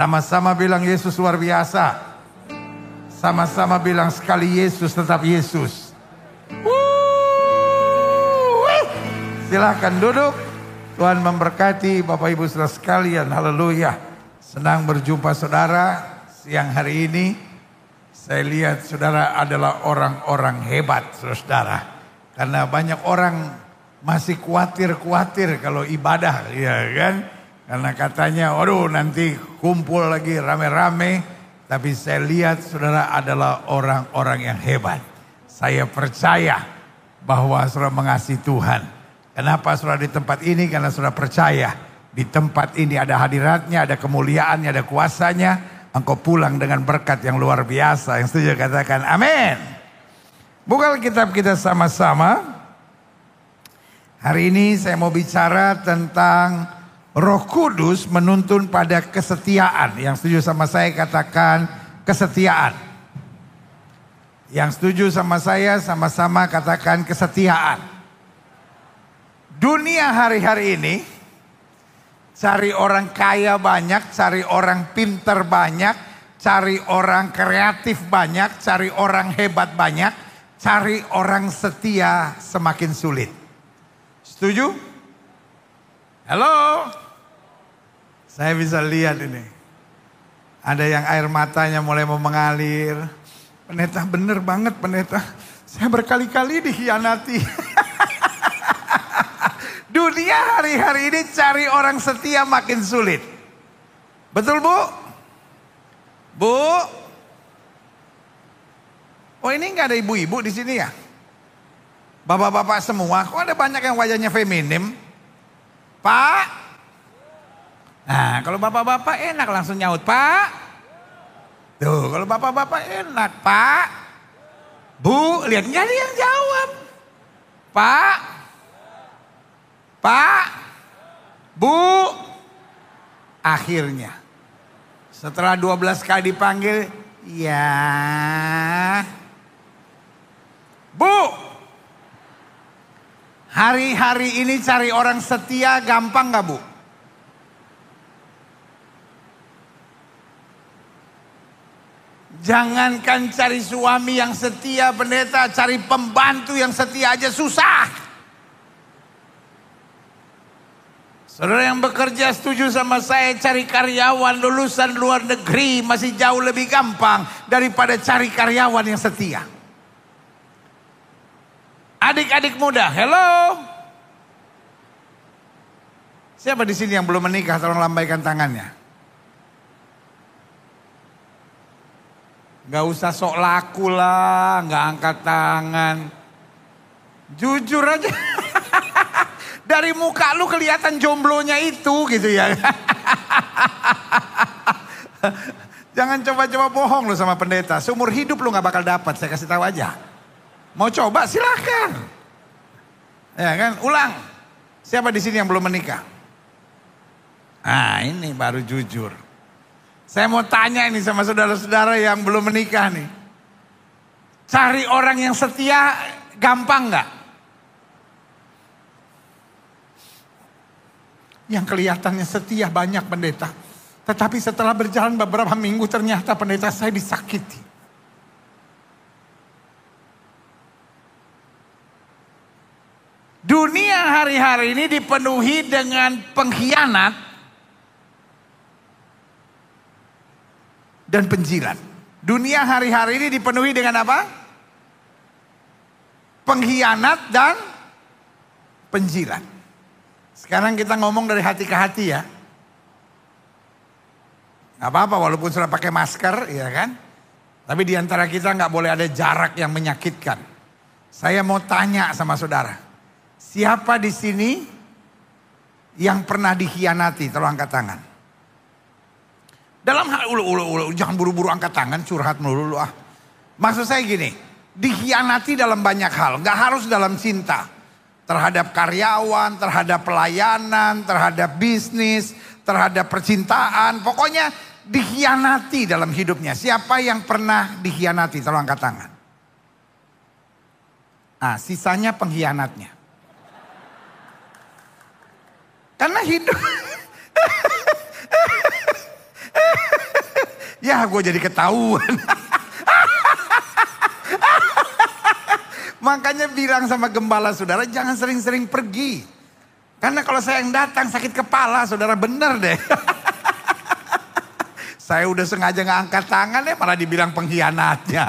Sama-sama bilang Yesus luar biasa. Sama-sama bilang sekali Yesus tetap Yesus. Wuh. Silahkan duduk. Tuhan memberkati Bapak Ibu saudara sekalian. Haleluya. Senang berjumpa saudara siang hari ini. Saya lihat saudara adalah orang-orang hebat saudara. Karena banyak orang masih khawatir-khawatir kalau ibadah ya kan. Karena katanya waduh nanti kumpul lagi rame-rame. Tapi saya lihat saudara adalah orang-orang yang hebat. Saya percaya bahwa saudara mengasihi Tuhan. Kenapa saudara di tempat ini? Karena saudara percaya di tempat ini ada hadiratnya, ada kemuliaannya, ada kuasanya. Engkau pulang dengan berkat yang luar biasa. Yang setuju katakan amin. Buka kitab kita sama-sama. Hari ini saya mau bicara tentang Roh Kudus menuntun pada kesetiaan. Yang setuju sama saya katakan kesetiaan. Yang setuju sama saya sama-sama katakan kesetiaan. Dunia hari-hari ini cari orang kaya banyak, cari orang pinter banyak, cari orang kreatif banyak, cari orang hebat banyak, cari orang setia semakin sulit. Setuju? Halo? Saya bisa lihat ini. Ada yang air matanya mulai mau mengalir. Pendeta bener banget pendeta. Saya berkali-kali dikhianati. Dunia hari-hari ini cari orang setia makin sulit. Betul bu? Bu? Oh ini nggak ada ibu-ibu di sini ya? Bapak-bapak semua, kok ada banyak yang wajahnya feminim? Pak? Nah, kalau bapak-bapak enak langsung nyaut, Pak. Tuh, kalau bapak-bapak enak, Pak. Bu, lihat nggak ada yang jawab. Pak. Pak. Bu. Akhirnya. Setelah 12 kali dipanggil, ya. Bu. Hari-hari ini cari orang setia gampang gak bu? Jangankan cari suami yang setia pendeta, cari pembantu yang setia aja susah. Saudara yang bekerja setuju sama saya cari karyawan lulusan luar negeri masih jauh lebih gampang daripada cari karyawan yang setia. Adik-adik muda, hello. Siapa di sini yang belum menikah? Tolong lambaikan tangannya. Gak usah sok laku lah, gak angkat tangan. Jujur aja. Dari muka lu kelihatan jomblonya itu gitu ya. Jangan coba-coba bohong lu sama pendeta. Seumur hidup lu gak bakal dapat, saya kasih tahu aja. Mau coba silahkan. Ya kan, ulang. Siapa di sini yang belum menikah? Ah ini baru jujur. Saya mau tanya ini sama saudara-saudara yang belum menikah nih. Cari orang yang setia gampang nggak? Yang kelihatannya setia banyak pendeta. Tetapi setelah berjalan beberapa minggu ternyata pendeta saya disakiti. Dunia hari-hari ini dipenuhi dengan pengkhianat dan penjilat. Dunia hari-hari ini dipenuhi dengan apa? Pengkhianat dan penjilat. Sekarang kita ngomong dari hati ke hati ya. Gak apa-apa walaupun sudah pakai masker ya kan. Tapi di antara kita nggak boleh ada jarak yang menyakitkan. Saya mau tanya sama saudara. Siapa di sini yang pernah dikhianati? Tolong angkat tangan. Dalam hal ulu, ulu, ulu, jangan buru-buru angkat tangan, curhat melulu ah. Maksud saya gini, dikhianati dalam banyak hal, nggak harus dalam cinta. Terhadap karyawan, terhadap pelayanan, terhadap bisnis, terhadap percintaan. Pokoknya dikhianati dalam hidupnya. Siapa yang pernah dikhianati? Tolong angkat tangan. Nah, sisanya pengkhianatnya. Karena hidup Ya gue jadi ketahuan. Makanya bilang sama gembala saudara jangan sering-sering pergi. Karena kalau saya yang datang sakit kepala saudara bener deh. saya udah sengaja nggak angkat tangan ya malah dibilang pengkhianatnya.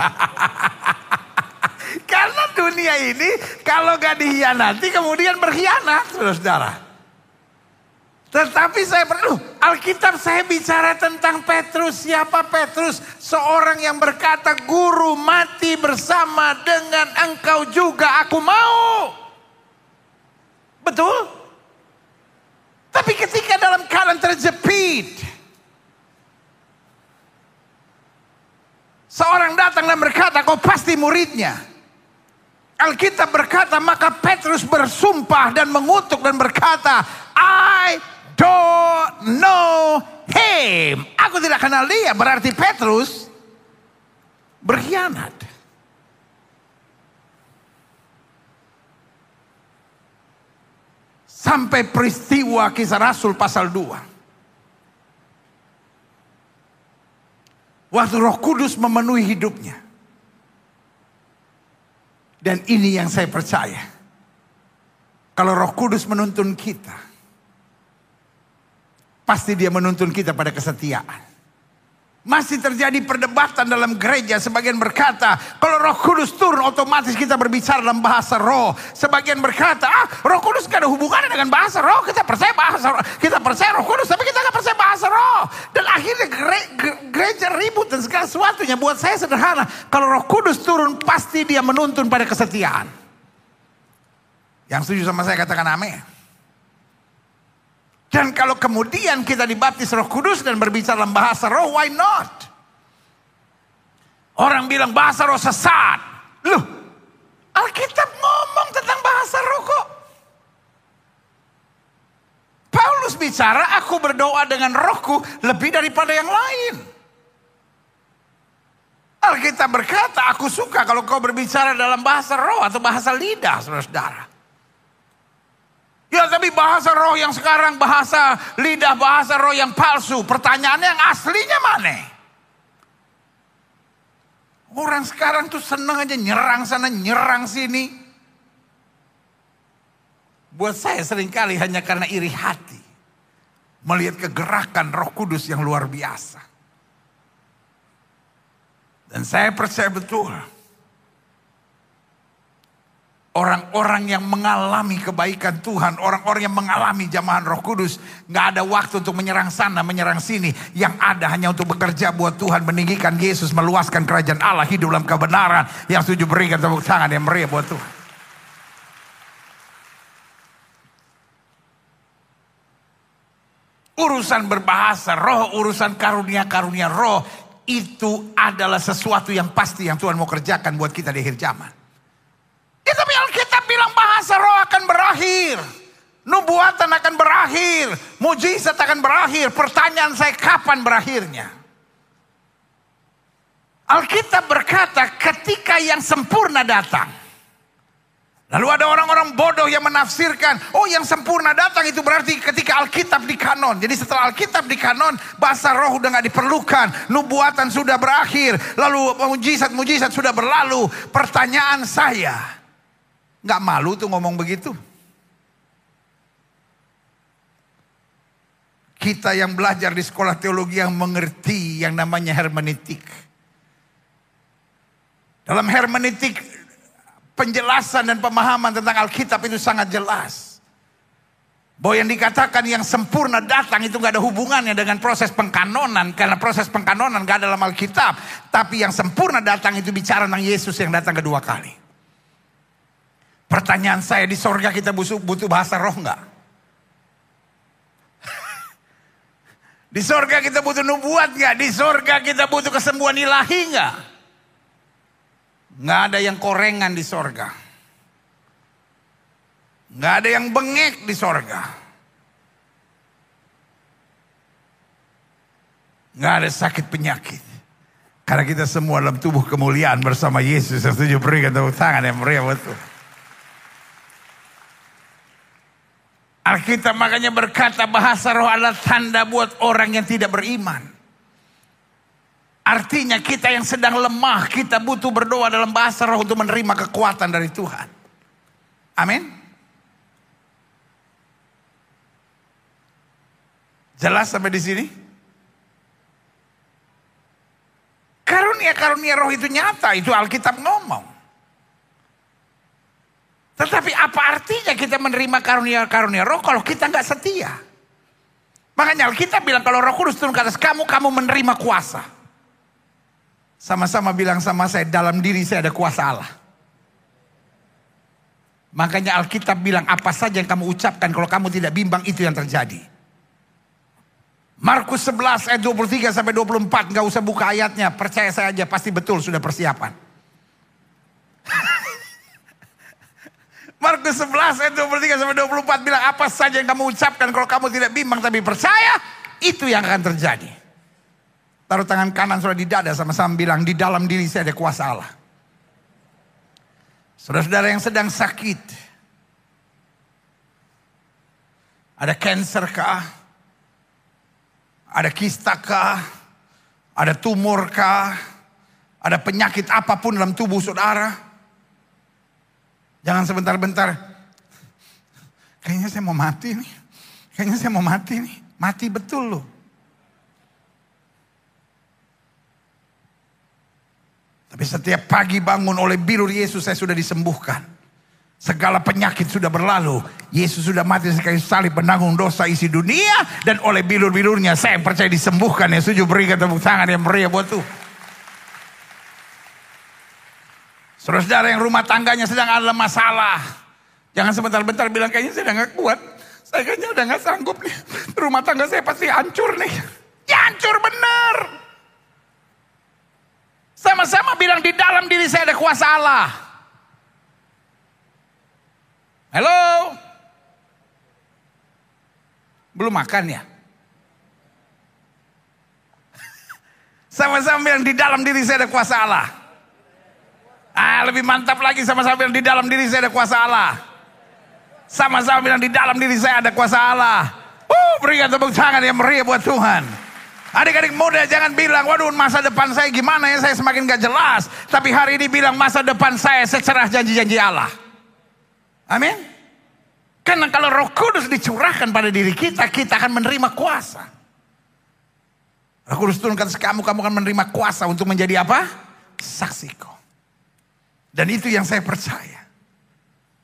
Karena dunia ini kalau gak dihianati kemudian berkhianat saudara-saudara. Tetapi saya perlu, Alkitab saya bicara tentang Petrus. Siapa Petrus? Seorang yang berkata, guru mati bersama dengan engkau juga aku mau. Betul? Tapi ketika dalam keadaan terjepit. Seorang datang dan berkata, kau pasti muridnya. Alkitab berkata, maka Petrus bersumpah dan mengutuk dan berkata, don't know him. Aku tidak kenal dia. Berarti Petrus berkhianat. Sampai peristiwa kisah Rasul pasal 2. Waktu roh kudus memenuhi hidupnya. Dan ini yang saya percaya. Kalau roh kudus menuntun kita Pasti dia menuntun kita pada kesetiaan. Masih terjadi perdebatan dalam gereja. Sebagian berkata, kalau roh kudus turun otomatis kita berbicara dalam bahasa roh. Sebagian berkata, ah roh kudus gak ada hubungannya dengan bahasa roh. Kita percaya bahasa roh. Kita percaya roh kudus, tapi kita gak percaya bahasa roh. Dan akhirnya gereja ribut dan segala sesuatunya. Buat saya sederhana, kalau roh kudus turun pasti dia menuntun pada kesetiaan. Yang setuju sama saya katakan amin. Dan kalau kemudian kita dibaptis roh kudus dan berbicara dalam bahasa roh, why not? Orang bilang bahasa roh sesat. Loh, Alkitab ngomong tentang bahasa roh kok. Paulus bicara, aku berdoa dengan rohku lebih daripada yang lain. Alkitab berkata, aku suka kalau kau berbicara dalam bahasa roh atau bahasa lidah, saudara-saudara. Ya tapi bahasa roh yang sekarang bahasa lidah bahasa roh yang palsu. Pertanyaannya yang aslinya mana? Orang sekarang tuh seneng aja nyerang sana nyerang sini. Buat saya sering kali hanya karena iri hati. Melihat kegerakan roh kudus yang luar biasa. Dan saya percaya betul Orang-orang yang mengalami kebaikan Tuhan, orang-orang yang mengalami jamahan Roh Kudus, nggak ada waktu untuk menyerang sana, menyerang sini. Yang ada hanya untuk bekerja buat Tuhan, meninggikan Yesus, meluaskan kerajaan Allah, hidup dalam kebenaran. Yang setuju berikan tepuk tangan yang meriah buat Tuhan. Urusan berbahasa roh, urusan karunia-karunia roh, itu adalah sesuatu yang pasti yang Tuhan mau kerjakan buat kita di akhir zaman. Tapi Alkitab bilang bahasa roh akan berakhir. Nubuatan akan berakhir. Mujizat akan berakhir. Pertanyaan saya kapan berakhirnya? Alkitab berkata ketika yang sempurna datang. Lalu ada orang-orang bodoh yang menafsirkan, oh yang sempurna datang itu berarti ketika Alkitab di kanon. Jadi setelah Alkitab di kanon, bahasa roh udah gak diperlukan. Nubuatan sudah berakhir, lalu mujizat-mujizat sudah berlalu. Pertanyaan saya, Nggak malu tuh ngomong begitu. Kita yang belajar di sekolah teologi yang mengerti yang namanya hermeneutik. Dalam hermeneutik penjelasan dan pemahaman tentang Alkitab itu sangat jelas. Bahwa yang dikatakan yang sempurna datang itu gak ada hubungannya dengan proses pengkanonan. Karena proses pengkanonan gak ada dalam Alkitab. Tapi yang sempurna datang itu bicara tentang Yesus yang datang kedua kali. Pertanyaan saya di sorga kita butuh, bahasa roh nggak? Di sorga kita butuh nubuat nggak? Di sorga kita butuh kesembuhan ilahi nggak? Nggak ada yang korengan di sorga. Nggak ada yang bengek di sorga. Nggak ada sakit penyakit. Karena kita semua dalam tubuh kemuliaan bersama Yesus. Yang setuju berikan tangan yang meriah betul. Alkitab makanya berkata bahasa roh adalah tanda buat orang yang tidak beriman. Artinya kita yang sedang lemah, kita butuh berdoa dalam bahasa roh untuk menerima kekuatan dari Tuhan. Amin. Jelas sampai di sini? Karunia-karunia roh itu nyata, itu Alkitab ngomong. Tetapi apa artinya kita menerima karunia-karunia roh kalau kita nggak setia? Makanya Alkitab bilang kalau roh kudus turun ke atas kamu, kamu menerima kuasa. Sama-sama bilang sama saya, dalam diri saya ada kuasa Allah. Makanya Alkitab bilang apa saja yang kamu ucapkan kalau kamu tidak bimbang itu yang terjadi. Markus 11 ayat 23 sampai 24 nggak usah buka ayatnya, percaya saya aja pasti betul sudah persiapan. Markus 11 ayat 23 sampai 24 bilang apa saja yang kamu ucapkan kalau kamu tidak bimbang tapi percaya itu yang akan terjadi. Taruh tangan kanan sudah di dada sama-sama bilang di dalam diri saya ada kuasa Allah. Saudara-saudara yang sedang sakit. Ada cancer kah? Ada kista kah? Ada tumor kah? Ada penyakit apa pun dalam tubuh saudara? Jangan sebentar-bentar. Kayaknya saya mau mati nih. Kayaknya saya mau mati nih. Mati betul loh. Tapi setiap pagi bangun oleh bilur Yesus saya sudah disembuhkan. Segala penyakit sudah berlalu. Yesus sudah mati sekali salib menanggung dosa isi dunia. Dan oleh bilur-bilurnya saya percaya disembuhkan. Yang setuju berikan tepuk tangan yang meriah buat tuh. Saudara-saudara yang rumah tangganya sedang ada masalah. Jangan sebentar-bentar bilang kayaknya saya gak kuat. Saya kayaknya udah gak sanggup nih. Rumah tangga saya pasti hancur nih. Ya hancur benar. Sama-sama bilang di dalam diri saya ada kuasa Allah. Halo? Belum makan ya? Sama-sama bilang di dalam diri saya ada kuasa Allah. Ah, lebih mantap lagi sama-sama bilang di dalam diri saya ada kuasa Allah. Sama-sama bilang di dalam diri saya ada kuasa Allah. Uh, berikan tepuk tangan yang meriah buat Tuhan. Adik-adik muda jangan bilang, waduh masa depan saya gimana ya, saya semakin gak jelas. Tapi hari ini bilang masa depan saya secerah janji-janji Allah. Amin. Karena kalau roh kudus dicurahkan pada diri kita, kita akan menerima kuasa. Roh kudus turunkan kamu, kamu akan menerima kuasa untuk menjadi apa? Saksiku. Dan itu yang saya percaya.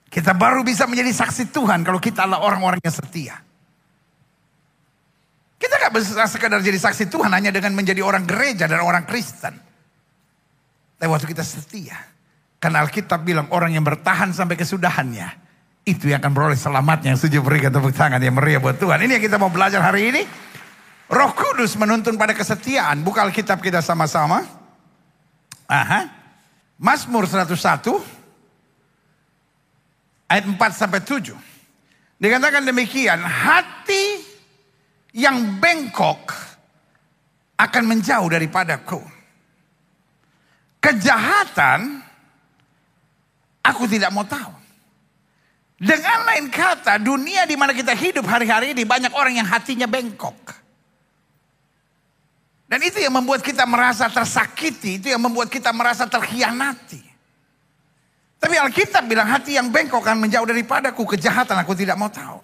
Kita baru bisa menjadi saksi Tuhan kalau kita adalah orang-orang yang setia. Kita gak bisa sekadar jadi saksi Tuhan hanya dengan menjadi orang gereja dan orang Kristen. Tapi waktu kita setia. Karena Alkitab bilang orang yang bertahan sampai kesudahannya. Itu yang akan beroleh selamatnya. Yang setuju berikan tepuk tangan yang meriah buat Tuhan. Ini yang kita mau belajar hari ini. Roh Kudus menuntun pada kesetiaan. Buka Alkitab kita sama-sama. Aha. Mazmur 101 ayat 4 sampai 7. Dikatakan demikian, hati yang bengkok akan menjauh daripadaku. Kejahatan aku tidak mau tahu. Dengan lain kata, dunia di mana kita hidup hari-hari ini banyak orang yang hatinya bengkok. Dan itu yang membuat kita merasa tersakiti, itu yang membuat kita merasa terkhianati. Tapi Alkitab bilang hati yang bengkok akan menjauh daripadaku, kejahatan aku tidak mau tahu.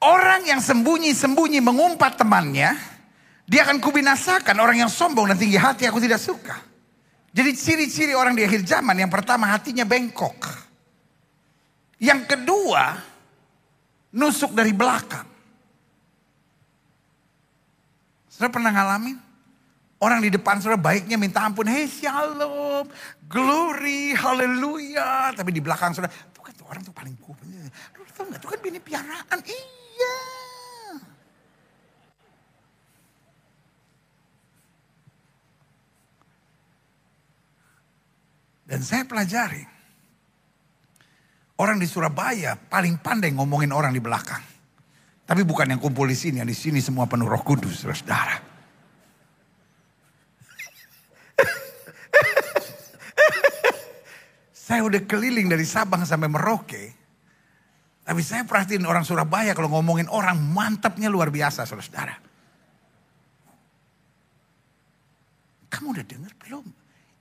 Orang yang sembunyi-sembunyi mengumpat temannya, dia akan kubinasakan orang yang sombong dan tinggi hati aku tidak suka. Jadi ciri-ciri orang di akhir zaman yang pertama hatinya bengkok. Yang kedua, nusuk dari belakang. Saudara pernah ngalamin? Orang di depan saudara baiknya minta ampun. Hei shalom, glory, haleluya. Tapi di belakang saudara, tuh kan tuh orang tuh paling kuat. Lu tau gak, tuh kan bini piaraan. Iya. Dan saya pelajari. Orang di Surabaya paling pandai ngomongin orang di belakang. Tapi bukan yang kumpul di sini, yang di sini semua penuh roh kudus, saudara. saya udah keliling dari Sabang sampai Merauke. Tapi saya perhatiin orang Surabaya kalau ngomongin orang mantapnya luar biasa, saudara. kamu udah dengar belum?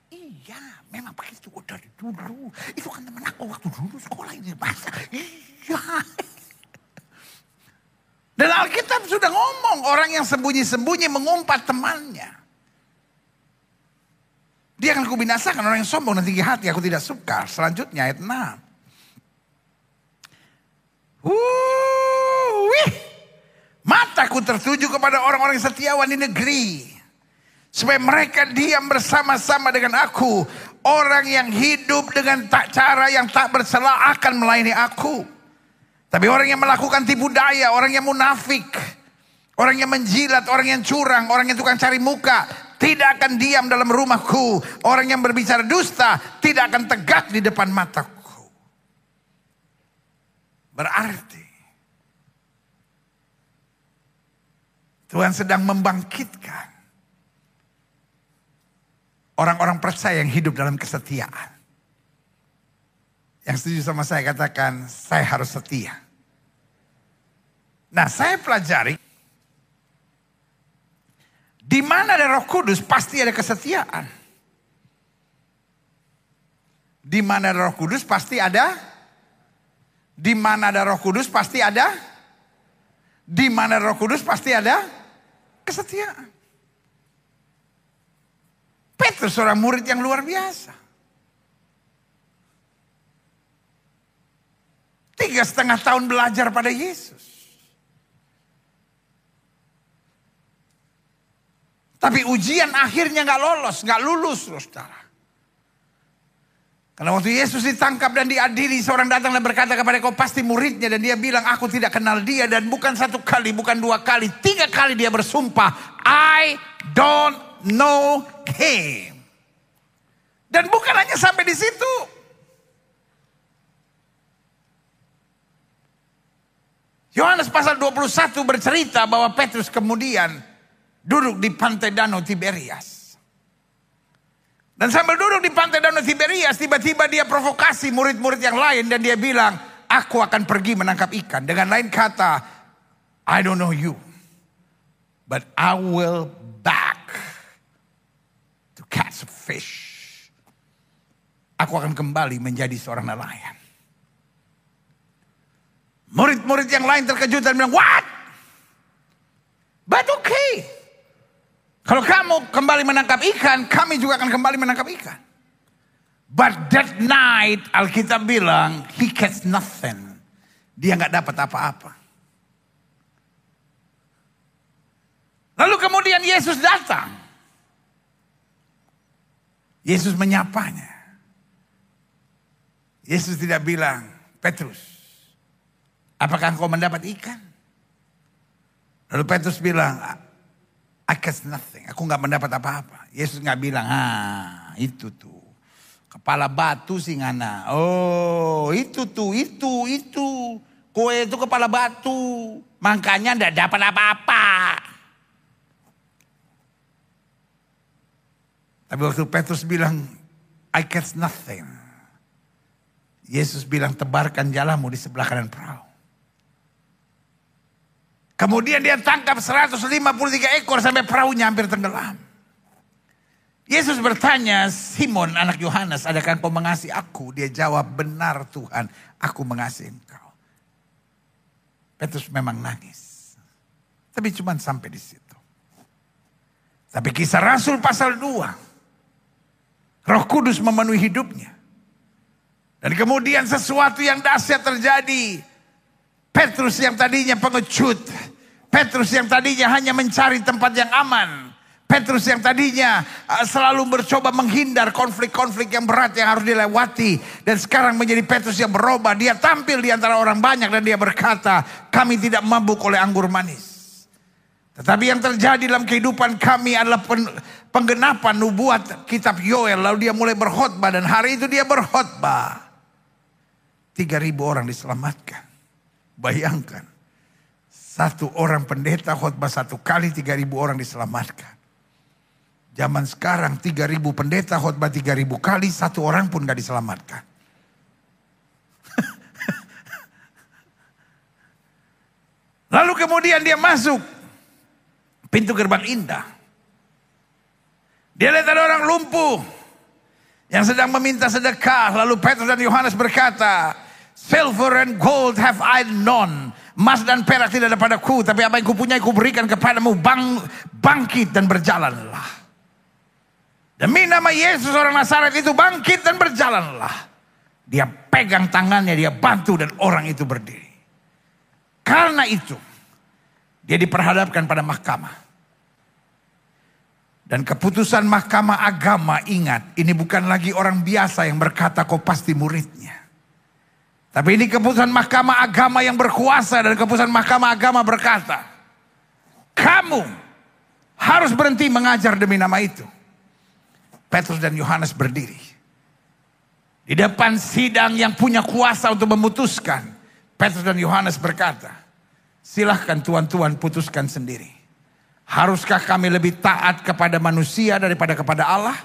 Iya, memang begitu oh, dari dulu. Itu kan teman aku waktu dulu sekolah ini bahasa. Iya. Dan Alkitab sudah ngomong orang yang sembunyi-sembunyi mengumpat temannya. Dia akan kubinasakan orang yang sombong dan tinggi hati. Aku tidak suka. Selanjutnya ayat 6. Wih. Mataku tertuju kepada orang-orang setiawan di negeri. Supaya mereka diam bersama-sama dengan aku. Orang yang hidup dengan tak cara yang tak bersalah akan melayani aku. Tapi orang yang melakukan tipu daya, orang yang munafik, orang yang menjilat, orang yang curang, orang yang tukang cari muka, tidak akan diam dalam rumahku. Orang yang berbicara dusta tidak akan tegak di depan mataku. Berarti Tuhan sedang membangkitkan orang-orang percaya yang hidup dalam kesetiaan. Yang setuju sama saya katakan, saya harus setia. Nah, saya pelajari di mana ada Roh Kudus pasti ada kesetiaan. Di mana ada Roh Kudus pasti ada di mana ada Roh Kudus pasti ada di mana Roh Kudus pasti ada kesetiaan. Petrus seorang murid yang luar biasa. Tiga setengah tahun belajar pada Yesus. Tapi ujian akhirnya nggak lolos, nggak lulus, saudara. Karena waktu Yesus ditangkap dan diadili, seorang datang dan berkata kepada kau pasti muridnya. Dan dia bilang, aku tidak kenal dia. Dan bukan satu kali, bukan dua kali. Tiga kali dia bersumpah, I don't know him. Dan bukan hanya sampai di situ. Yohanes pasal 21 bercerita bahwa Petrus kemudian duduk di pantai danau Tiberias. Dan sambil duduk di pantai danau Tiberias, tiba-tiba dia provokasi murid-murid yang lain dan dia bilang, aku akan pergi menangkap ikan. Dengan lain kata, I don't know you, but I will back to catch a fish. Aku akan kembali menjadi seorang nelayan. Murid-murid yang lain terkejut dan bilang, what? But okay. Kalau kamu kembali menangkap ikan, kami juga akan kembali menangkap ikan. But that night Alkitab bilang he gets nothing. Dia nggak dapat apa-apa. Lalu kemudian Yesus datang. Yesus menyapanya. Yesus tidak bilang, Petrus, apakah engkau mendapat ikan? Lalu Petrus bilang, I catch nothing. Aku nggak mendapat apa-apa. Yesus nggak bilang, ah itu tuh. Kepala batu sih ngana. Oh itu tuh, itu, itu. Kue itu kepala batu. Makanya nggak dapat apa-apa. Tapi waktu Petrus bilang, I catch nothing. Yesus bilang, tebarkan jalamu di sebelah kanan perahu. Kemudian dia tangkap 153 ekor sampai perahunya hampir tenggelam. Yesus bertanya, Simon anak Yohanes, adakah engkau mengasihi aku? Dia jawab, benar Tuhan, aku mengasihi engkau. Petrus memang nangis. Tapi cuma sampai di situ. Tapi kisah Rasul pasal 2. Roh Kudus memenuhi hidupnya. Dan kemudian sesuatu yang dahsyat terjadi. Petrus yang tadinya pengecut. Petrus yang tadinya hanya mencari tempat yang aman. Petrus yang tadinya uh, selalu bercoba menghindar konflik-konflik yang berat yang harus dilewati. Dan sekarang menjadi Petrus yang berubah. Dia tampil di antara orang banyak dan dia berkata, kami tidak mabuk oleh anggur manis. Tetapi yang terjadi dalam kehidupan kami adalah penggenapan nubuat kitab Yoel. Lalu dia mulai berkhotbah dan hari itu dia berkhotbah. 3000 orang diselamatkan. Bayangkan. Satu orang pendeta khotbah satu kali tiga ribu orang diselamatkan. Zaman sekarang tiga ribu pendeta khotbah tiga ribu kali satu orang pun gak diselamatkan. Lalu kemudian dia masuk pintu gerbang indah. Dia lihat ada orang lumpuh yang sedang meminta sedekah. Lalu Petrus dan Yohanes berkata, Silver and gold have I none. Emas dan perak tidak ada padaku. Tapi apa yang kupunyai kuberikan kepadamu. Bang, bangkit dan berjalanlah. Demi nama Yesus orang Nazaret itu bangkit dan berjalanlah. Dia pegang tangannya, dia bantu dan orang itu berdiri. Karena itu, dia diperhadapkan pada mahkamah. Dan keputusan mahkamah agama ingat, ini bukan lagi orang biasa yang berkata kau pasti muridnya. Tapi ini keputusan mahkamah agama yang berkuasa dan keputusan mahkamah agama berkata, kamu harus berhenti mengajar demi nama itu. Petrus dan Yohanes berdiri. Di depan sidang yang punya kuasa untuk memutuskan. Petrus dan Yohanes berkata, silahkan tuan-tuan putuskan sendiri. Haruskah kami lebih taat kepada manusia daripada kepada Allah?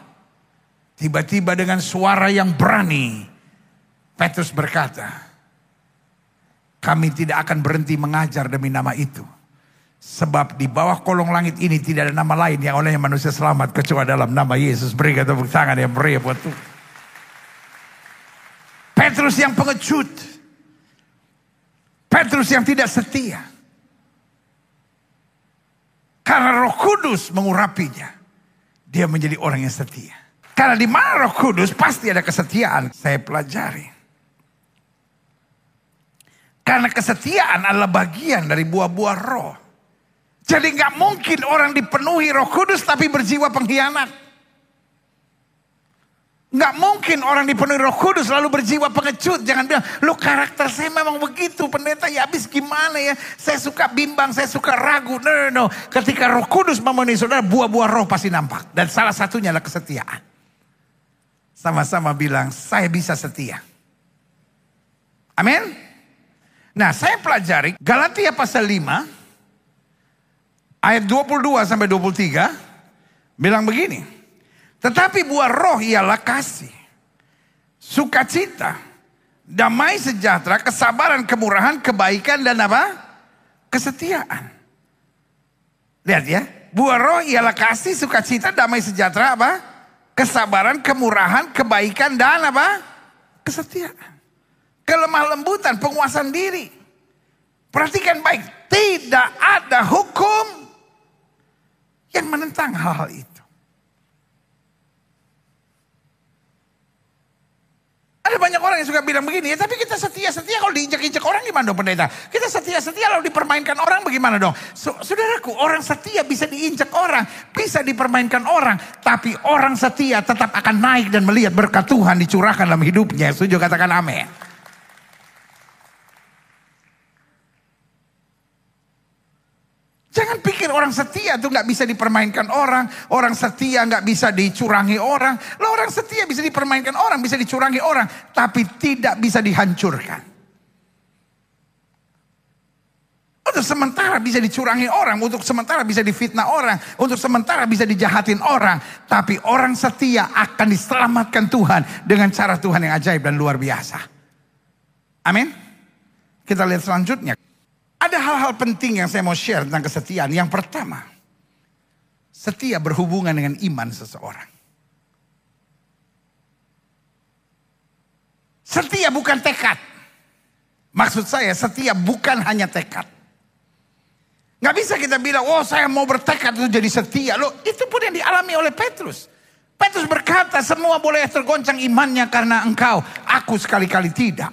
Tiba-tiba dengan suara yang berani, Petrus berkata, kami tidak akan berhenti mengajar demi nama itu. Sebab di bawah kolong langit ini tidak ada nama lain yang olehnya manusia selamat kecuali dalam nama Yesus. Berikan tepuk tangan yang meriah buat Tuhan. Petrus yang pengecut. Petrus yang tidak setia. Karena roh kudus mengurapinya. Dia menjadi orang yang setia. Karena di mana roh kudus pasti ada kesetiaan. Saya pelajari. Karena kesetiaan adalah bagian dari buah-buah roh. Jadi nggak mungkin orang dipenuhi roh kudus tapi berjiwa pengkhianat. Nggak mungkin orang dipenuhi roh kudus lalu berjiwa pengecut. Jangan bilang, lo karakter saya memang begitu. Pendeta ya habis gimana ya. Saya suka bimbang, saya suka ragu. No, no, no. Ketika roh kudus memenuhi saudara, buah-buah roh pasti nampak. Dan salah satunya adalah kesetiaan. Sama-sama bilang, saya bisa setia. Amin. Nah saya pelajari Galatia pasal 5. Ayat 22 sampai 23. Bilang begini. Tetapi buah roh ialah kasih, sukacita, damai sejahtera, kesabaran, kemurahan, kebaikan dan apa? Kesetiaan. Lihat ya, buah roh ialah kasih, sukacita, damai sejahtera apa? Kesabaran, kemurahan, kebaikan dan apa? Kesetiaan. Kelemah lembutan, penguasaan diri. Perhatikan baik, tidak ada hukum yang menentang hal-hal itu. Ada banyak orang yang suka bilang begini, ya tapi kita setia-setia kalau diinjak-injak orang gimana dong pendeta? Kita setia-setia kalau dipermainkan orang bagaimana dong? Saudaraku, orang setia bisa diinjak orang, bisa dipermainkan orang. Tapi orang setia tetap akan naik dan melihat berkat Tuhan dicurahkan dalam hidupnya. Setuju katakan amin. Jangan pikir orang setia tuh nggak bisa dipermainkan orang, orang setia nggak bisa dicurangi orang. Lo orang setia bisa dipermainkan orang, bisa dicurangi orang, tapi tidak bisa dihancurkan. Untuk sementara bisa dicurangi orang, untuk sementara bisa difitnah orang, untuk sementara bisa dijahatin orang. Tapi orang setia akan diselamatkan Tuhan dengan cara Tuhan yang ajaib dan luar biasa. Amin. Kita lihat selanjutnya. Ada hal-hal penting yang saya mau share tentang kesetiaan. Yang pertama, setia berhubungan dengan iman seseorang. Setia bukan tekad. Maksud saya setia bukan hanya tekad. Gak bisa kita bilang, oh saya mau bertekad itu jadi setia. Loh, itu pun yang dialami oleh Petrus. Petrus berkata, semua boleh tergoncang imannya karena engkau. Aku sekali-kali tidak.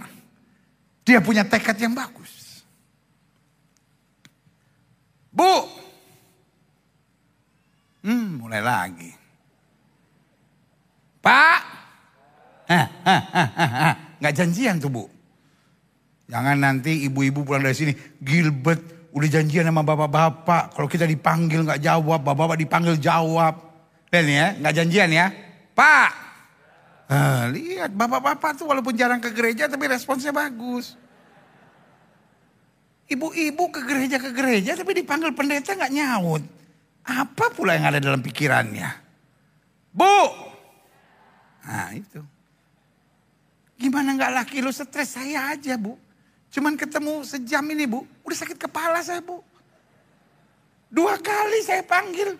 Dia punya tekad yang bagus. Bu. Hmm, mulai lagi. Pak. Hah, hah, hah, Nggak janjian tuh bu. Jangan nanti ibu-ibu pulang dari sini. Gilbert udah janjian sama bapak-bapak. Kalau kita dipanggil nggak jawab. Bapak-bapak dipanggil jawab. Lihat ya, nggak janjian ya. Pak. Lihat bapak-bapak tuh walaupun jarang ke gereja tapi responsnya bagus. Ibu-ibu ke gereja ke gereja tapi dipanggil pendeta nggak nyaut. Apa pula yang ada dalam pikirannya? Bu. Nah itu. Gimana nggak laki lu stres saya aja bu. Cuman ketemu sejam ini bu. Udah sakit kepala saya bu. Dua kali saya panggil.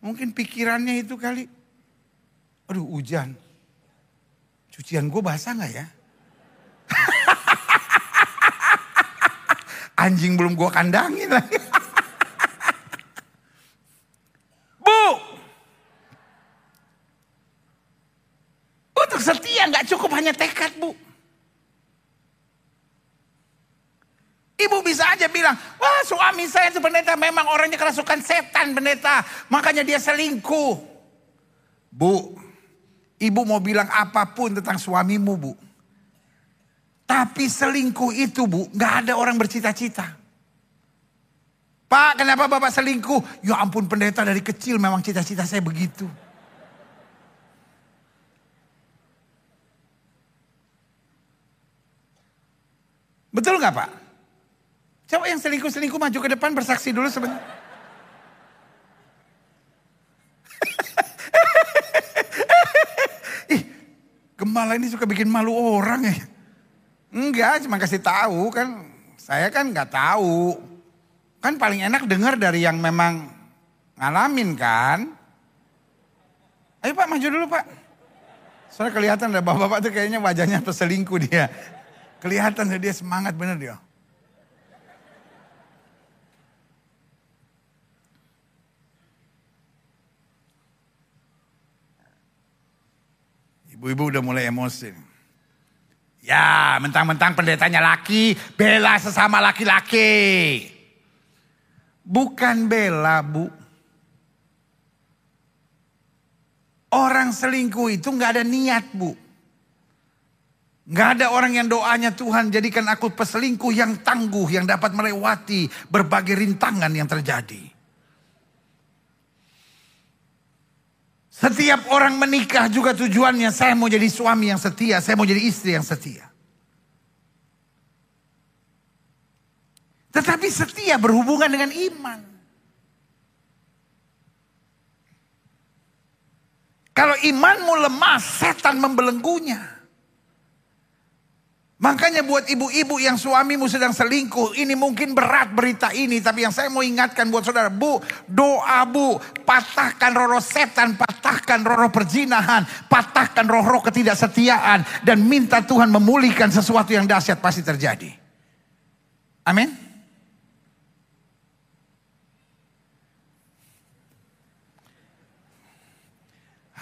Mungkin pikirannya itu kali. Aduh hujan. Cucian gue basah gak ya? Anjing belum gue kandangin lagi. Bu. Untuk setia gak cukup hanya tekad bu. Ibu bisa aja bilang, wah suami saya itu pendeta memang orangnya kerasukan setan pendeta. Makanya dia selingkuh. Bu, ibu mau bilang apa pun tentang suamimu bu. Tapi selingkuh itu bu, gak ada orang bercita-cita. Pak kenapa bapak selingkuh? Ya ampun pendeta dari kecil memang cita-cita saya begitu. Betul nggak pak? Coba yang selingkuh-selingkuh maju ke depan bersaksi dulu sebentar. Gemala ini suka bikin malu orang ya. Enggak, cuma kasih tahu kan. Saya kan nggak tahu. Kan paling enak dengar dari yang memang ngalamin kan. Ayo Pak maju dulu Pak. Soalnya kelihatan ada bapak-bapak tuh kayaknya wajahnya peselingkuh dia. Kelihatan dia semangat bener dia. Ibu-ibu udah mulai emosi. Ya, mentang-mentang pendetanya laki, bela sesama laki-laki. Bukan bela, Bu. Orang selingkuh itu nggak ada niat, Bu. Nggak ada orang yang doanya Tuhan jadikan aku peselingkuh yang tangguh, yang dapat melewati berbagai rintangan yang terjadi. Setiap orang menikah juga tujuannya saya mau jadi suami yang setia, saya mau jadi istri yang setia. Tetapi setia berhubungan dengan iman. Kalau imanmu lemah, setan membelenggunya. Makanya buat ibu-ibu yang suamimu sedang selingkuh, ini mungkin berat berita ini, tapi yang saya mau ingatkan buat saudara, Bu, doa Bu, patahkan roh-roh setan, patahkan roh-roh perzinahan, patahkan roh-roh ketidaksetiaan, dan minta Tuhan memulihkan sesuatu yang dahsyat pasti terjadi. Amin.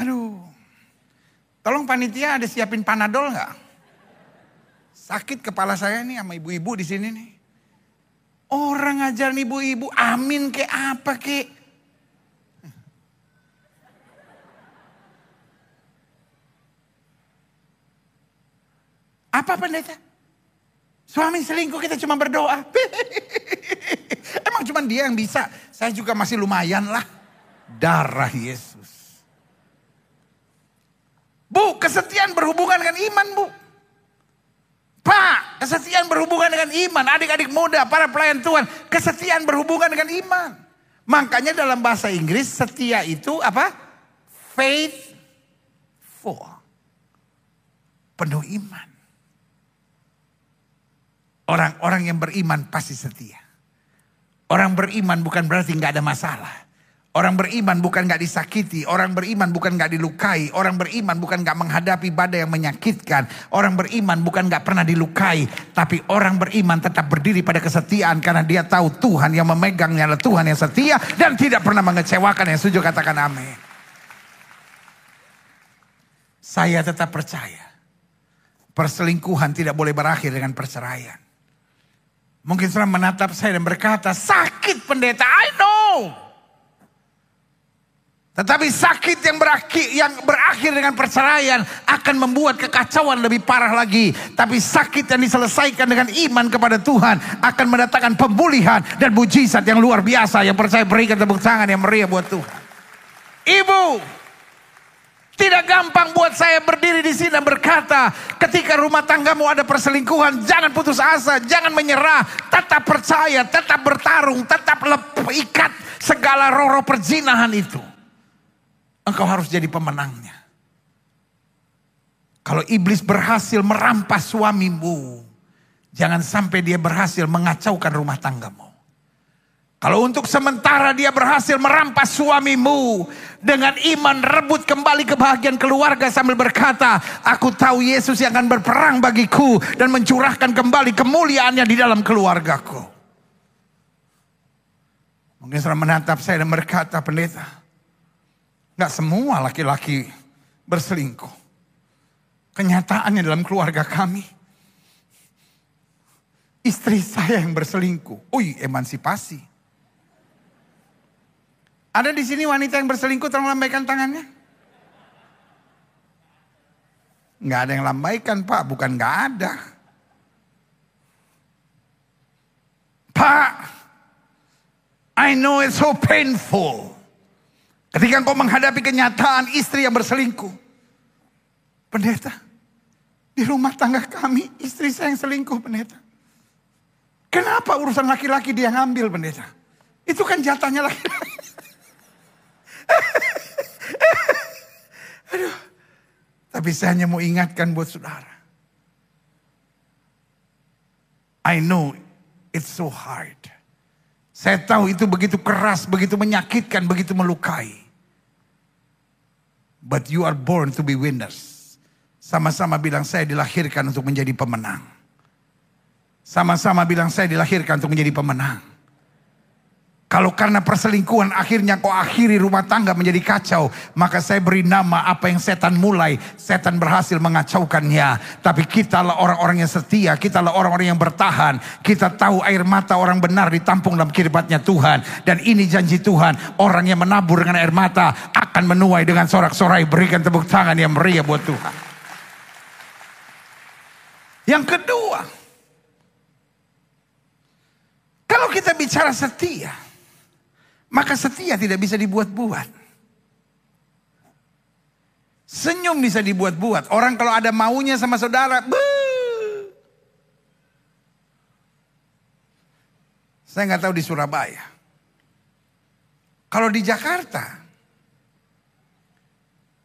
Aduh, tolong panitia ada siapin panadol nggak? Sakit kepala saya nih sama ibu-ibu di sini nih. Orang ngajarin ibu-ibu, amin ke apa ke? Apa pendeta? Suami selingkuh kita cuma berdoa. Emang cuma dia yang bisa. Saya juga masih lumayan lah. Darah Yesus. Bu, kesetiaan berhubungan dengan iman bu. Pak, kesetiaan berhubungan dengan iman. Adik-adik muda, para pelayan Tuhan, kesetiaan berhubungan dengan iman. Makanya dalam bahasa Inggris setia itu apa? Faithful. Penuh iman. Orang-orang yang beriman pasti setia. Orang beriman bukan berarti nggak ada masalah. Orang beriman bukan gak disakiti, orang beriman bukan gak dilukai, orang beriman bukan gak menghadapi badai yang menyakitkan, orang beriman bukan gak pernah dilukai, tapi orang beriman tetap berdiri pada kesetiaan karena dia tahu Tuhan yang memegangnya adalah Tuhan yang setia dan tidak pernah mengecewakan yang setuju katakan amin. Saya tetap percaya perselingkuhan tidak boleh berakhir dengan perceraian. Mungkin seorang menatap saya dan berkata, sakit pendeta, I know. Tetapi sakit yang berakhir, yang berakhir dengan perceraian akan membuat kekacauan lebih parah lagi. Tapi sakit yang diselesaikan dengan iman kepada Tuhan akan mendatangkan pemulihan dan mujizat yang luar biasa. Yang percaya berikan tepuk tangan yang meriah buat Tuhan. Ibu, tidak gampang buat saya berdiri di sini dan berkata, ketika rumah tanggamu ada perselingkuhan, jangan putus asa, jangan menyerah, tetap percaya, tetap bertarung, tetap ikat segala roh-roh perzinahan itu. Engkau harus jadi pemenangnya. Kalau iblis berhasil merampas suamimu, jangan sampai dia berhasil mengacaukan rumah tanggamu. Kalau untuk sementara dia berhasil merampas suamimu dengan iman rebut kembali kebahagiaan keluarga sambil berkata, aku tahu Yesus yang akan berperang bagiku dan mencurahkan kembali kemuliaannya di dalam keluargaku. Mungkin setelah menatap saya dan berkata, pendeta, nggak semua laki-laki berselingkuh. Kenyataannya dalam keluarga kami, istri saya yang berselingkuh. Ui, emansipasi. Ada di sini wanita yang berselingkuh tolong lambaikan tangannya. Nggak ada yang lambaikan pak, bukan nggak ada. Pak, I know it's so painful. Ketika engkau menghadapi kenyataan istri yang berselingkuh. Pendeta, di rumah tangga kami istri saya yang selingkuh pendeta. Kenapa urusan laki-laki dia ngambil pendeta? Itu kan jatahnya laki-laki. Aduh. Tapi saya hanya mau ingatkan buat saudara. I know it's so hard. Saya tahu itu begitu keras, begitu menyakitkan, begitu melukai. But you are born to be winners. Sama-sama bilang saya dilahirkan untuk menjadi pemenang. Sama-sama bilang saya dilahirkan untuk menjadi pemenang. Kalau karena perselingkuhan akhirnya kau akhiri rumah tangga menjadi kacau. Maka saya beri nama apa yang setan mulai. Setan berhasil mengacaukannya. Tapi kita lah orang-orang yang setia. Kita lah orang-orang yang bertahan. Kita tahu air mata orang benar ditampung dalam kiribatnya Tuhan. Dan ini janji Tuhan. Orang yang menabur dengan air mata akan menuai dengan sorak-sorai. Berikan tepuk tangan yang meriah buat Tuhan. Yang kedua. Kalau kita bicara setia. Maka setia tidak bisa dibuat-buat. Senyum bisa dibuat-buat. Orang kalau ada maunya sama saudara, Buh. saya nggak tahu di Surabaya. Kalau di Jakarta,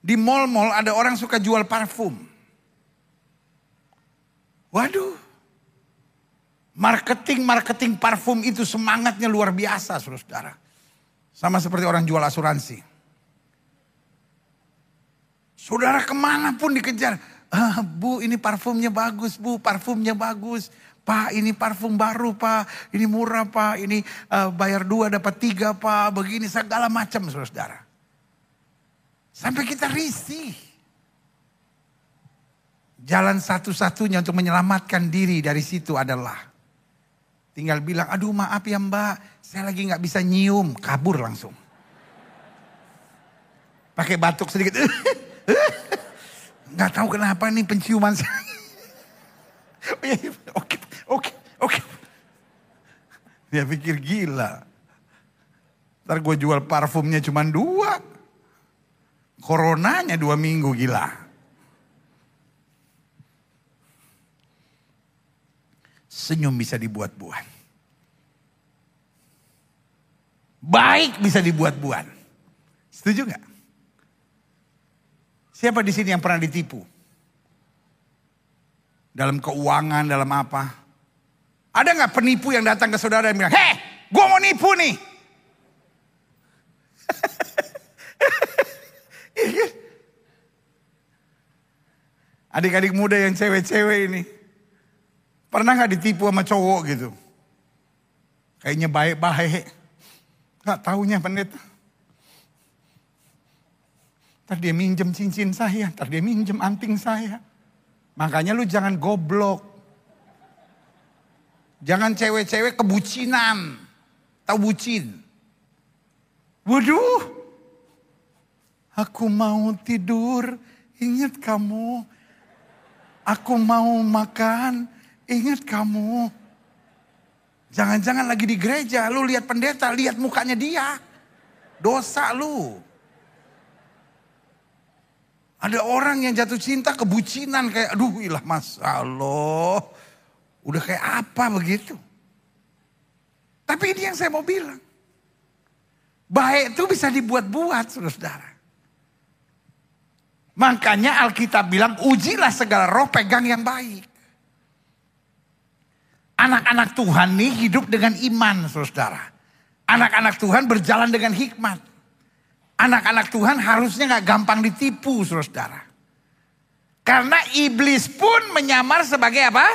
di mall-mall ada orang suka jual parfum. Waduh, marketing-marketing parfum itu semangatnya luar biasa, saudara. Sama seperti orang jual asuransi. Saudara ke mana pun dikejar. Ah, bu ini parfumnya bagus bu, parfumnya bagus. Pak ini parfum baru pak, ini murah pak, ini uh, bayar dua dapat tiga pak, begini segala macam saudara. Sampai kita risih. Jalan satu-satunya untuk menyelamatkan diri dari situ adalah Tinggal bilang, aduh maaf ya mbak, saya lagi nggak bisa nyium, kabur langsung. Pakai batuk sedikit, nggak tahu kenapa nih penciuman saya. Oh iya, iya. Oke, oke, oke. Dia pikir gila. Ntar gue jual parfumnya cuma dua. Coronanya dua minggu gila. Senyum bisa dibuat-buat. Baik bisa dibuat-buat. Setuju nggak? Siapa di sini yang pernah ditipu? Dalam keuangan, dalam apa? Ada nggak penipu yang datang ke saudara dan bilang, heh, gue mau nipu nih. Iya kan? Adik-adik muda yang cewek-cewek ini. Pernah nggak ditipu sama cowok gitu? Kayaknya baik-baik. Gak taunya pendeta. Ntar dia minjem cincin saya, ntar dia minjem anting saya. Makanya lu jangan goblok. Jangan cewek-cewek kebucinan. Tahu bucin. Waduh. Aku mau tidur, ingat kamu. Aku mau makan, Ingat kamu. Jangan-jangan lagi di gereja, lu lihat pendeta, lihat mukanya dia. Dosa lu. Ada orang yang jatuh cinta kebucinan kayak, aduh ilah mas Allah. Udah kayak apa begitu. Tapi ini yang saya mau bilang. Baik itu bisa dibuat-buat saudara-saudara. Makanya Alkitab bilang ujilah segala roh pegang yang baik. Anak-anak Tuhan nih hidup dengan iman saudara. Anak-anak Tuhan berjalan dengan hikmat. Anak-anak Tuhan harusnya nggak gampang ditipu, saudara. Karena iblis pun menyamar sebagai apa?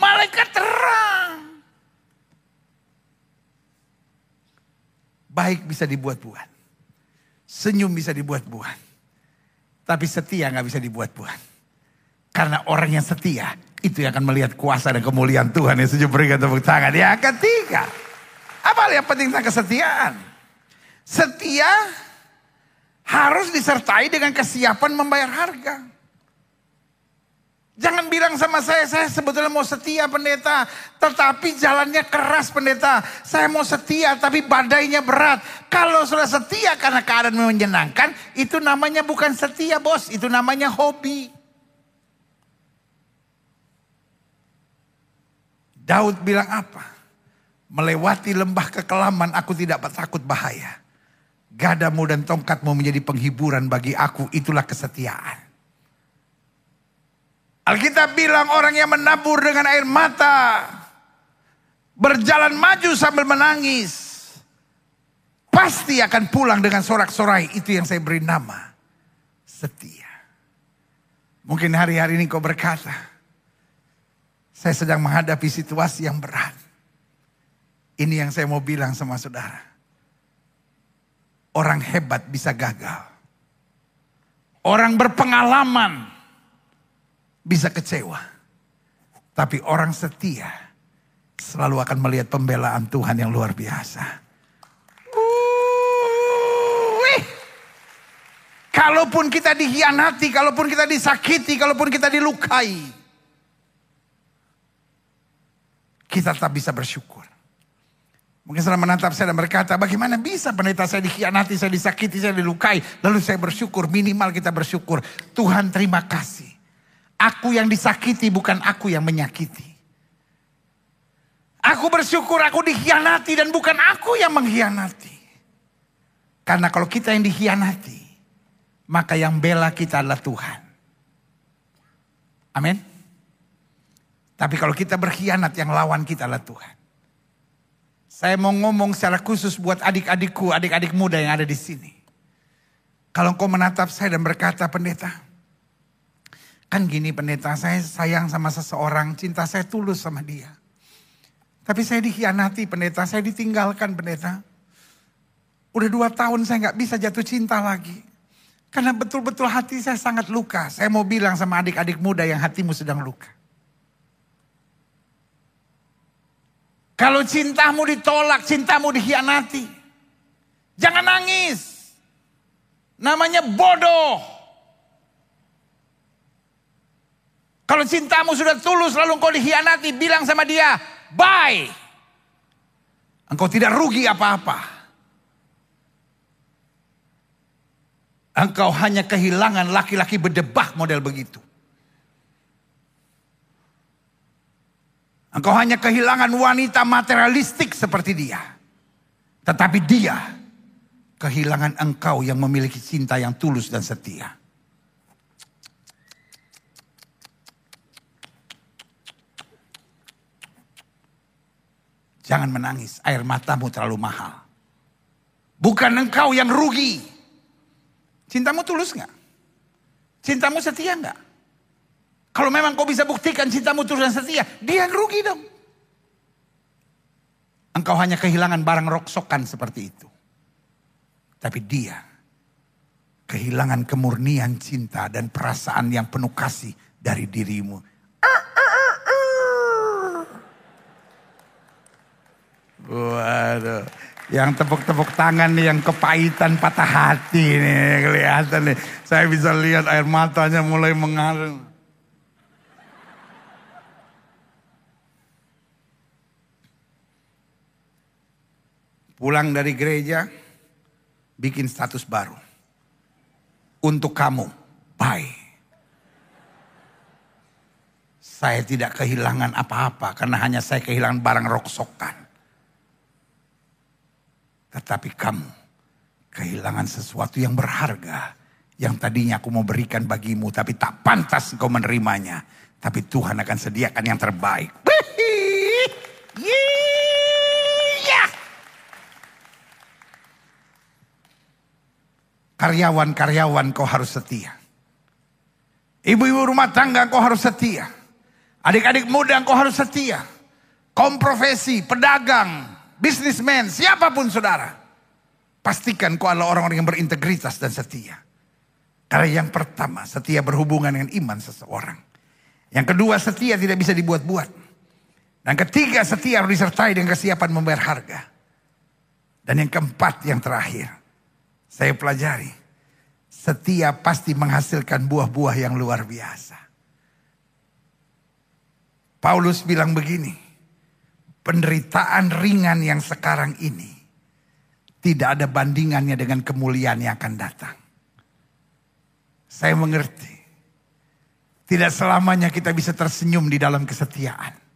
Malaikat terang. Baik bisa dibuat-buat. Senyum bisa dibuat-buat. Tapi setia nggak bisa dibuat-buat. Karena orang yang setia itu yang akan melihat kuasa dan kemuliaan Tuhan yang sejuk berikan tepuk tangan. Yang ketiga, apa yang penting tentang kesetiaan? Setia harus disertai dengan kesiapan membayar harga. Jangan bilang sama saya, saya sebetulnya mau setia pendeta. Tetapi jalannya keras pendeta. Saya mau setia tapi badainya berat. Kalau sudah setia karena keadaan menyenangkan. Itu namanya bukan setia bos. Itu namanya hobi. Daud bilang apa? Melewati lembah kekelaman aku tidak takut bahaya. Gadamu dan tongkatmu menjadi penghiburan bagi aku. Itulah kesetiaan. Alkitab bilang orang yang menabur dengan air mata. Berjalan maju sambil menangis. Pasti akan pulang dengan sorak-sorai. Itu yang saya beri nama. Setia. Mungkin hari-hari ini kau berkata. Saya sedang menghadapi situasi yang berat. Ini yang saya mau bilang sama saudara. Orang hebat bisa gagal. Orang berpengalaman bisa kecewa. Tapi orang setia selalu akan melihat pembelaan Tuhan yang luar biasa. Kalaupun kita dihianati, kalaupun kita disakiti, kalaupun kita dilukai. Kita tetap bisa bersyukur. Mungkin setelah menatap saya dan berkata, bagaimana bisa pendeta saya dikhianati, saya disakiti, saya dilukai. Lalu saya bersyukur, minimal kita bersyukur. Tuhan terima kasih. Aku yang disakiti bukan aku yang menyakiti. Aku bersyukur aku dikhianati dan bukan aku yang mengkhianati. Karena kalau kita yang dikhianati, maka yang bela kita adalah Tuhan. Amin. Tapi kalau kita berkhianat yang lawan kita adalah Tuhan. Saya mau ngomong secara khusus buat adik-adikku, adik-adik muda yang ada di sini. Kalau kau menatap saya dan berkata pendeta. Kan gini pendeta, saya sayang sama seseorang, cinta saya tulus sama dia. Tapi saya dikhianati pendeta, saya ditinggalkan pendeta. Udah dua tahun saya nggak bisa jatuh cinta lagi. Karena betul-betul hati saya sangat luka. Saya mau bilang sama adik-adik muda yang hatimu sedang luka. Kalau cintamu ditolak, cintamu dikhianati. Jangan nangis. Namanya bodoh. Kalau cintamu sudah tulus lalu engkau dikhianati, bilang sama dia, bye. Engkau tidak rugi apa-apa. Engkau hanya kehilangan laki-laki berdebah model begitu. Engkau hanya kehilangan wanita materialistik seperti dia. Tetapi dia kehilangan engkau yang memiliki cinta yang tulus dan setia. Jangan menangis, air matamu terlalu mahal. Bukan engkau yang rugi. Cintamu tulus nggak? Cintamu setia nggak? Kalau memang kau bisa buktikan cintamu tulus dan setia, dia yang rugi dong. Engkau hanya kehilangan barang roksokan seperti itu. Tapi dia kehilangan kemurnian cinta dan perasaan yang penuh kasih dari dirimu. Waduh, yang tepuk-tepuk tangan nih, yang kepahitan patah hati nih kelihatan nih. Saya bisa lihat air matanya mulai mengalir. Pulang dari gereja, bikin status baru. Untuk kamu, bye. Saya tidak kehilangan apa-apa karena hanya saya kehilangan barang roksokan. Tetapi kamu kehilangan sesuatu yang berharga. Yang tadinya aku mau berikan bagimu tapi tak pantas engkau menerimanya. Tapi Tuhan akan sediakan yang terbaik. Iya. Karyawan-karyawan kau harus setia. Ibu-ibu rumah tangga kau harus setia. Adik-adik muda kau harus setia. Kaum profesi, pedagang, bisnismen, siapa pun saudara. Pastikan kau adalah orang-orang yang berintegritas dan setia. Karena yang pertama, setia berhubungan dengan iman seseorang. Yang kedua, setia tidak bisa dibuat-buat. Dan ketiga, setia harus disertai dengan kesiapan membayar harga. Dan yang keempat, yang terakhir, saya pelajari. Setia pasti menghasilkan buah-buah yang luar biasa. Paulus bilang begini, penderitaan ringan yang sekarang ini tidak ada bandingannya dengan kemuliaan yang akan datang. Saya mengerti. Tidak selamanya kita bisa tersenyum di dalam kesetiaan.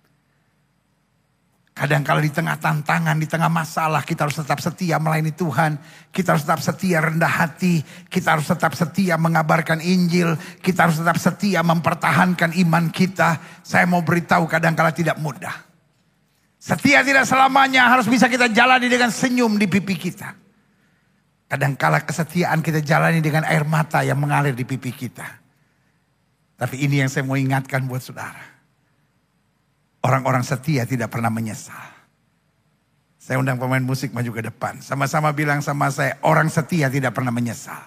Kadang kalau di tengah tantangan, di tengah masalah, kita harus tetap setia melayani Tuhan. Kita harus tetap setia rendah hati. Kita harus tetap setia mengabarkan Injil. Kita harus tetap setia mempertahankan iman kita. Saya mau beritahu kadang kala tidak mudah. Setia tidak selamanya harus bisa kita jalani dengan senyum di pipi kita. Kadang kala kesetiaan kita jalani dengan air mata yang mengalir di pipi kita. Tapi ini yang saya mau ingatkan buat saudara. Orang-orang setia tidak pernah menyesal. Saya undang pemain musik maju ke depan. Sama-sama bilang sama saya, orang setia tidak pernah menyesal.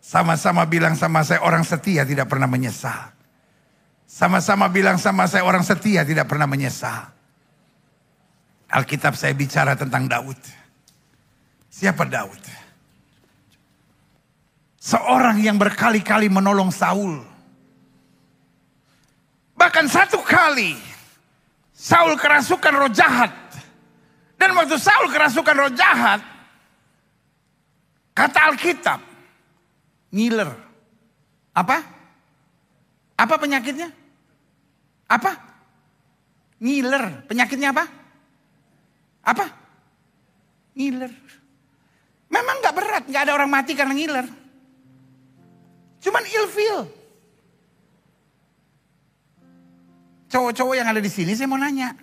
Sama-sama bilang sama saya, orang setia tidak pernah menyesal. Sama-sama bilang sama saya, orang setia tidak pernah menyesal. Alkitab saya bicara tentang Daud. Siapa Daud? Seorang yang berkali-kali menolong Saul Bahkan satu kali Saul kerasukan roh jahat. Dan waktu Saul kerasukan roh jahat, kata Alkitab, ngiler. Apa? Apa penyakitnya? Apa? Ngiler. Penyakitnya apa? Apa? Ngiler. Memang gak berat, gak ada orang mati karena ngiler. Cuman ilfil. Cowok-cowok yang ada di sini saya mau nanya.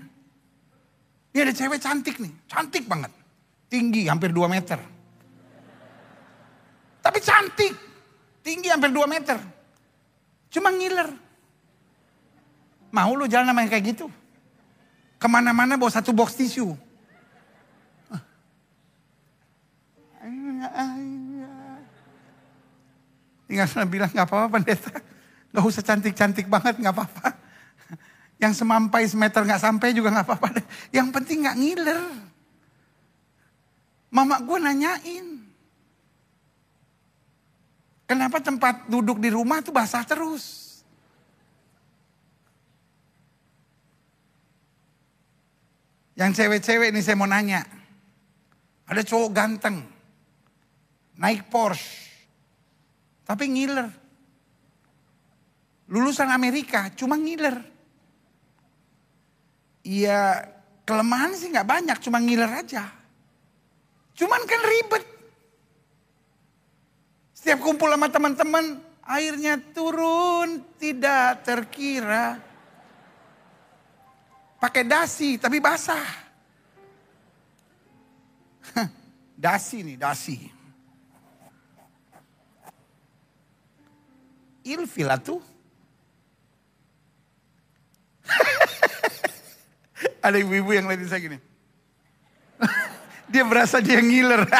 Ini ada cewek cantik nih, cantik banget. Tinggi hampir 2 meter. Tapi cantik, tinggi hampir 2 meter. Cuma ngiler. Mau lu jalan sama yang kayak gitu? Ke mana-mana bawa satu box tisu. Tinggal bilang gak apa-apa pendeta. Gak usah cantik-cantik banget gak apa-apa. Yang semampai semeter nggak sampai juga nggak apa-apa. Yang penting nggak ngiler. Mama gue nanyain. Kenapa tempat duduk di rumah tuh basah terus? Yang cewek-cewek ini saya mau nanya. Ada cowok ganteng. Naik Porsche. Tapi ngiler. Lulusan Amerika cuma ngiler. Iya kelemahan sih nggak banyak, cuma ngiler aja. Cuman kan ribet. Setiap kumpul sama teman-teman, airnya turun tidak terkira. Pakai dasi tapi basah. dasi nih, dasi. Ilfil tuh. Ada ibu-ibu yang lain saya gini. dia berasa dia ngiler.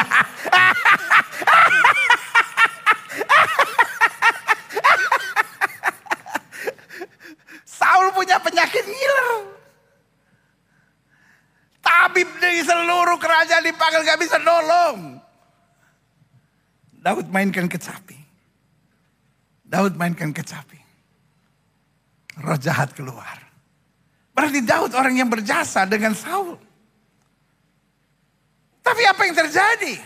Saul punya penyakit ngiler. Tabib dari seluruh kerajaan dipanggil gak bisa nolong. Daud mainkan kecapi. Daud mainkan kecapi. Roh jahat keluar. Berarti Daud orang yang berjasa dengan Saul. Tapi apa yang terjadi?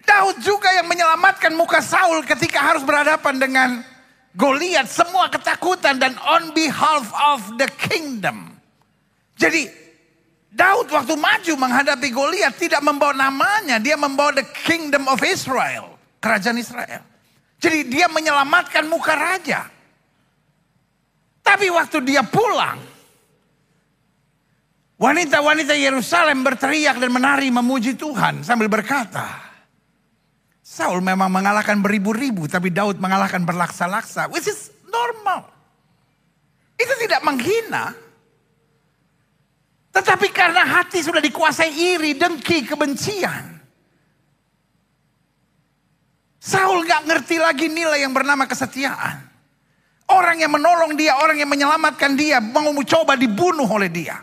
Daud juga yang menyelamatkan muka Saul ketika harus berhadapan dengan Goliat, semua ketakutan dan on behalf of the kingdom. Jadi Daud waktu maju menghadapi Goliat tidak membawa namanya, dia membawa the kingdom of Israel, kerajaan Israel. Jadi dia menyelamatkan muka raja. Tapi waktu dia pulang, wanita-wanita Yerusalem berteriak dan menari memuji Tuhan sambil berkata, Saul memang mengalahkan beribu-ribu, tapi Daud mengalahkan berlaksa-laksa, which is normal. Itu tidak menghina. Tetapi karena hati sudah dikuasai iri, dengki, kebencian. Saul gak ngerti lagi nilai yang bernama kesetiaan. Orang yang menolong dia, orang yang menyelamatkan dia, mau coba dibunuh oleh dia.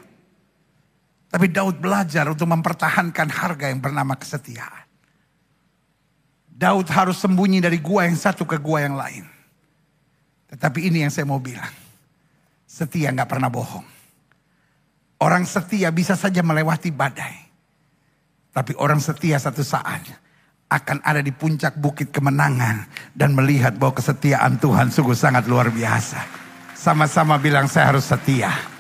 Tapi Daud belajar untuk mempertahankan harga yang bernama kesetiaan. Daud harus sembunyi dari gua yang satu ke gua yang lain. Tetapi ini yang saya mau bilang. Setia nggak pernah bohong. Orang setia bisa saja melewati badai. Tapi orang setia satu saat akan ada di puncak bukit kemenangan. Dan melihat bahwa kesetiaan Tuhan sungguh sangat luar biasa. Sama-sama bilang saya harus setia.